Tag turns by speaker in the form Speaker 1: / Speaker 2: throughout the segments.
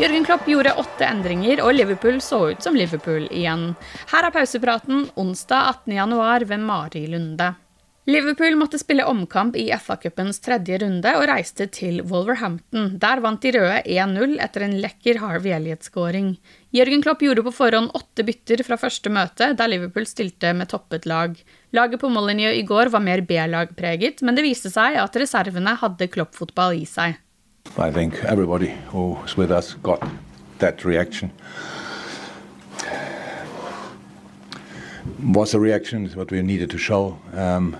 Speaker 1: Jørgen Klopp gjorde åtte endringer, og Liverpool så ut som Liverpool igjen. Her er pausepraten onsdag 18.1 ved Mari Lunde. Liverpool måtte spille omkamp i FA-cupens tredje runde og reiste til Wolverhampton. Der vant de røde 1-0 etter en lekker Harvey Elliot-skåring. Jørgen Klopp gjorde på forhånd åtte bytter fra første møte, der Liverpool stilte med toppet lag. Laget på Molyneux i går var mer B-lagpreget, men det viste seg at reservene hadde Klopp-fotball i seg.
Speaker 2: I think everybody who's with us got that reaction. Was a reaction what we needed to show. Um,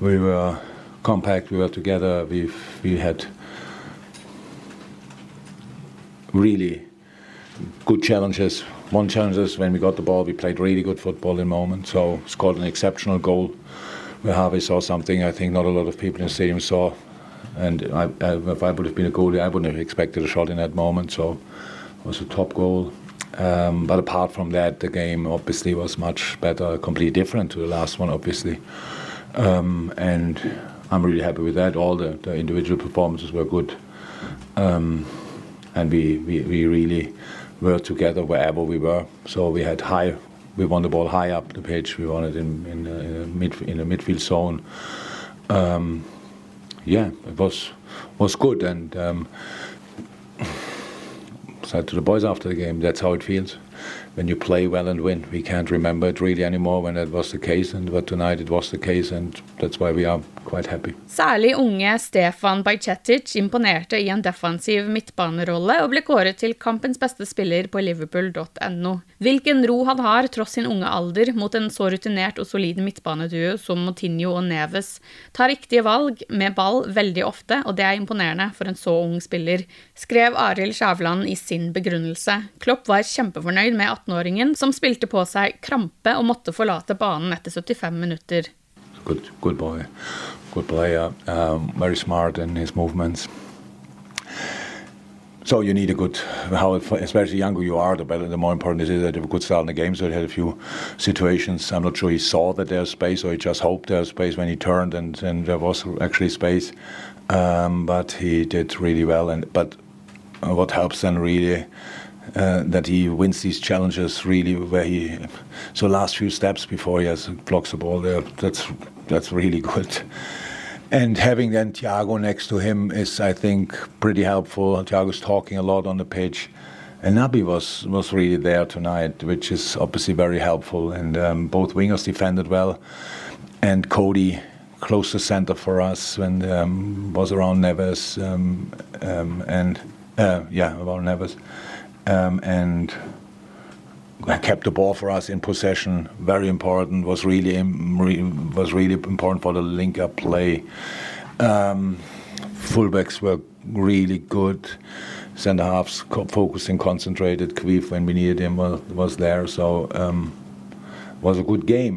Speaker 2: we were compact. We were together. We we had really good challenges. One challenge is when we got the ball, we played really good football in the moment. So scored an exceptional goal. Where Harvey saw something I think not a lot of people in the stadium saw. And I, I, if I would have been a goalie, I wouldn't have expected a shot in that moment. So it was a top goal. Um, but apart from that, the game obviously was much better, completely different to the last one, obviously. Um, and I'm really happy with that. All the, the individual performances were good. Um, and we, we, we really were together wherever we were. So we had high, we won the ball high up the pitch. We won it in in, uh, in a mid in a midfield zone. Um, yeah, it was was good, and um, said to the boys after the game, that's how it feels when you play well and win. We can't remember it really anymore when that was the case, and but tonight it was the case, and that's why we are quite happy.
Speaker 1: Særlig unge Stefan Bajcetic imponerte i en defensiv midtbanerolle og ble kåret til kampens beste spiller på liverpool.no. Hvilken ro han har tross sin unge alder mot en så rutinert og solid midtbaneduo som Motinho og Neves, tar riktige valg med ball veldig ofte, og det er imponerende for en så ung spiller, skrev Arild Skjævland i sin begrunnelse. Klopp var kjempefornøyd med 18-åringen, som spilte på seg krampe og måtte forlate banen etter 75 minutter.
Speaker 2: Good, good boy, good player, um, very smart in his movements. So you need a good, how especially younger you are, the better. The more important it is that you have a good start in the game. So he had a few situations. I'm not sure he saw that there's space, or he just hoped there's space when he turned, and, and there was actually space. Um, but he did really well. And but what helps then really uh, that he wins these challenges really where he so last few steps before he has blocks the ball there that's that's really good. And having then Thiago next to him is I think pretty helpful. Thiago's talking a lot on the pitch. And Naby was was really there tonight which is obviously very helpful. And um, both wingers defended well. And Cody close to center for us when um, was around Neves um, um and uh, yeah around Neves um, and kept the ball for us in possession. Very important. Was really was really important for the link up play. Um, fullbacks were really good. Centre halves focusing, concentrated. Queef when we needed him was, was there. So um,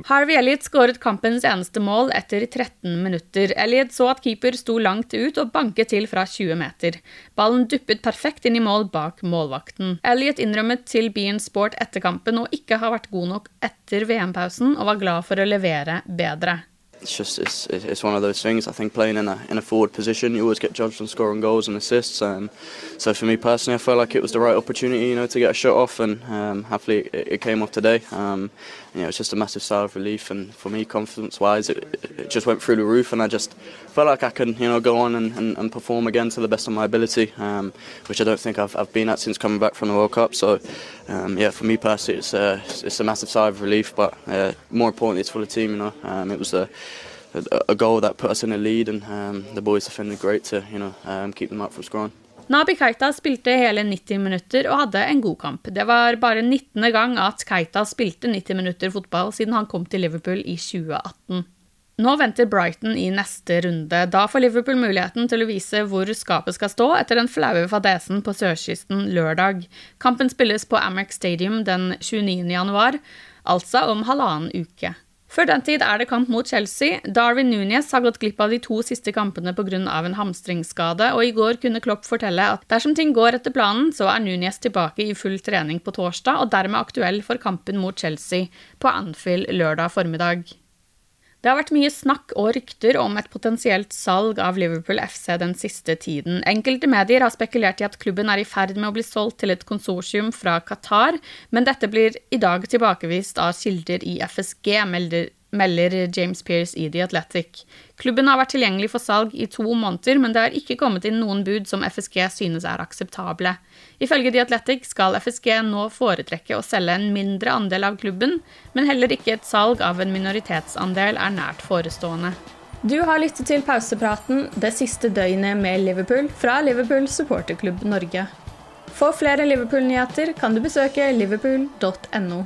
Speaker 1: Harvey Elliot skåret kampens eneste mål etter 13 minutter. Elliot så at keeper sto langt ut og banket til fra 20 meter. Ballen duppet perfekt inn i mål bak målvakten. Elliot innrømmet til Bean Sport etter kampen å ikke ha vært god nok etter VM-pausen, og var glad for å levere bedre.
Speaker 3: It's just it's, it's one of those things. I think playing in a in a forward position, you always get judged on scoring goals and assists. Um, so for me personally, I felt like it was the right opportunity, you know, to get a shot off, and um, happily it, it, came off today. Um, you know, it's just a massive sigh of relief, and for me, confidence-wise, it, it, just went through the roof, and I just felt like I could, you know, go on and, and, and perform again to the best of my ability, um, which I don't think I've, I've been at since coming back from the World Cup. So, um, yeah, for me personally, it's, uh, it's a massive sigh of relief, but uh, more importantly, it's for the team. You know, um, it was a a, goal that put us in a lead, and um, the boys defended great to you know um, keep them up from scoring.
Speaker 1: Nabi Keita spilte hele 90 minutter og hadde en god kamp. Det var bare 19. gang at Keita spilte 90 minutter fotball siden han kom til Liverpool i 2018. Nå venter Brighton i neste runde. Da får Liverpool muligheten til å vise hvor skapet skal stå etter den flaue fadesen på sørkysten lørdag. Kampen spilles på Amex Stadium den 29. januar, altså om halvannen uke. Før den tid er det kamp mot Chelsea. Darwin Núñez har gått glipp av de to siste kampene pga. en hamstringsskade, og i går kunne Klopp fortelle at dersom ting går etter planen, så er Núñez tilbake i full trening på torsdag, og dermed aktuell for kampen mot Chelsea på Anfield lørdag formiddag. Det har vært mye snakk og rykter om et potensielt salg av Liverpool FC den siste tiden. Enkelte medier har spekulert i at klubben er i ferd med å bli solgt til et konsortium fra Qatar, men dette blir i dag tilbakevist av kilder i FSG, melder melder James Pearce i The Athletic. Klubben har vært tilgjengelig for salg i to måneder, men det har ikke kommet inn noen bud som FSG synes er akseptable. Ifølge The Athletic skal FSG nå foretrekke å selge en mindre andel av klubben, men heller ikke et salg av en minoritetsandel er nært forestående. Du har lyttet til pausepraten det siste døgnet med Liverpool fra Liverpool supporterklubb Norge. For flere Liverpool-nyheter kan du besøke liverpool.no.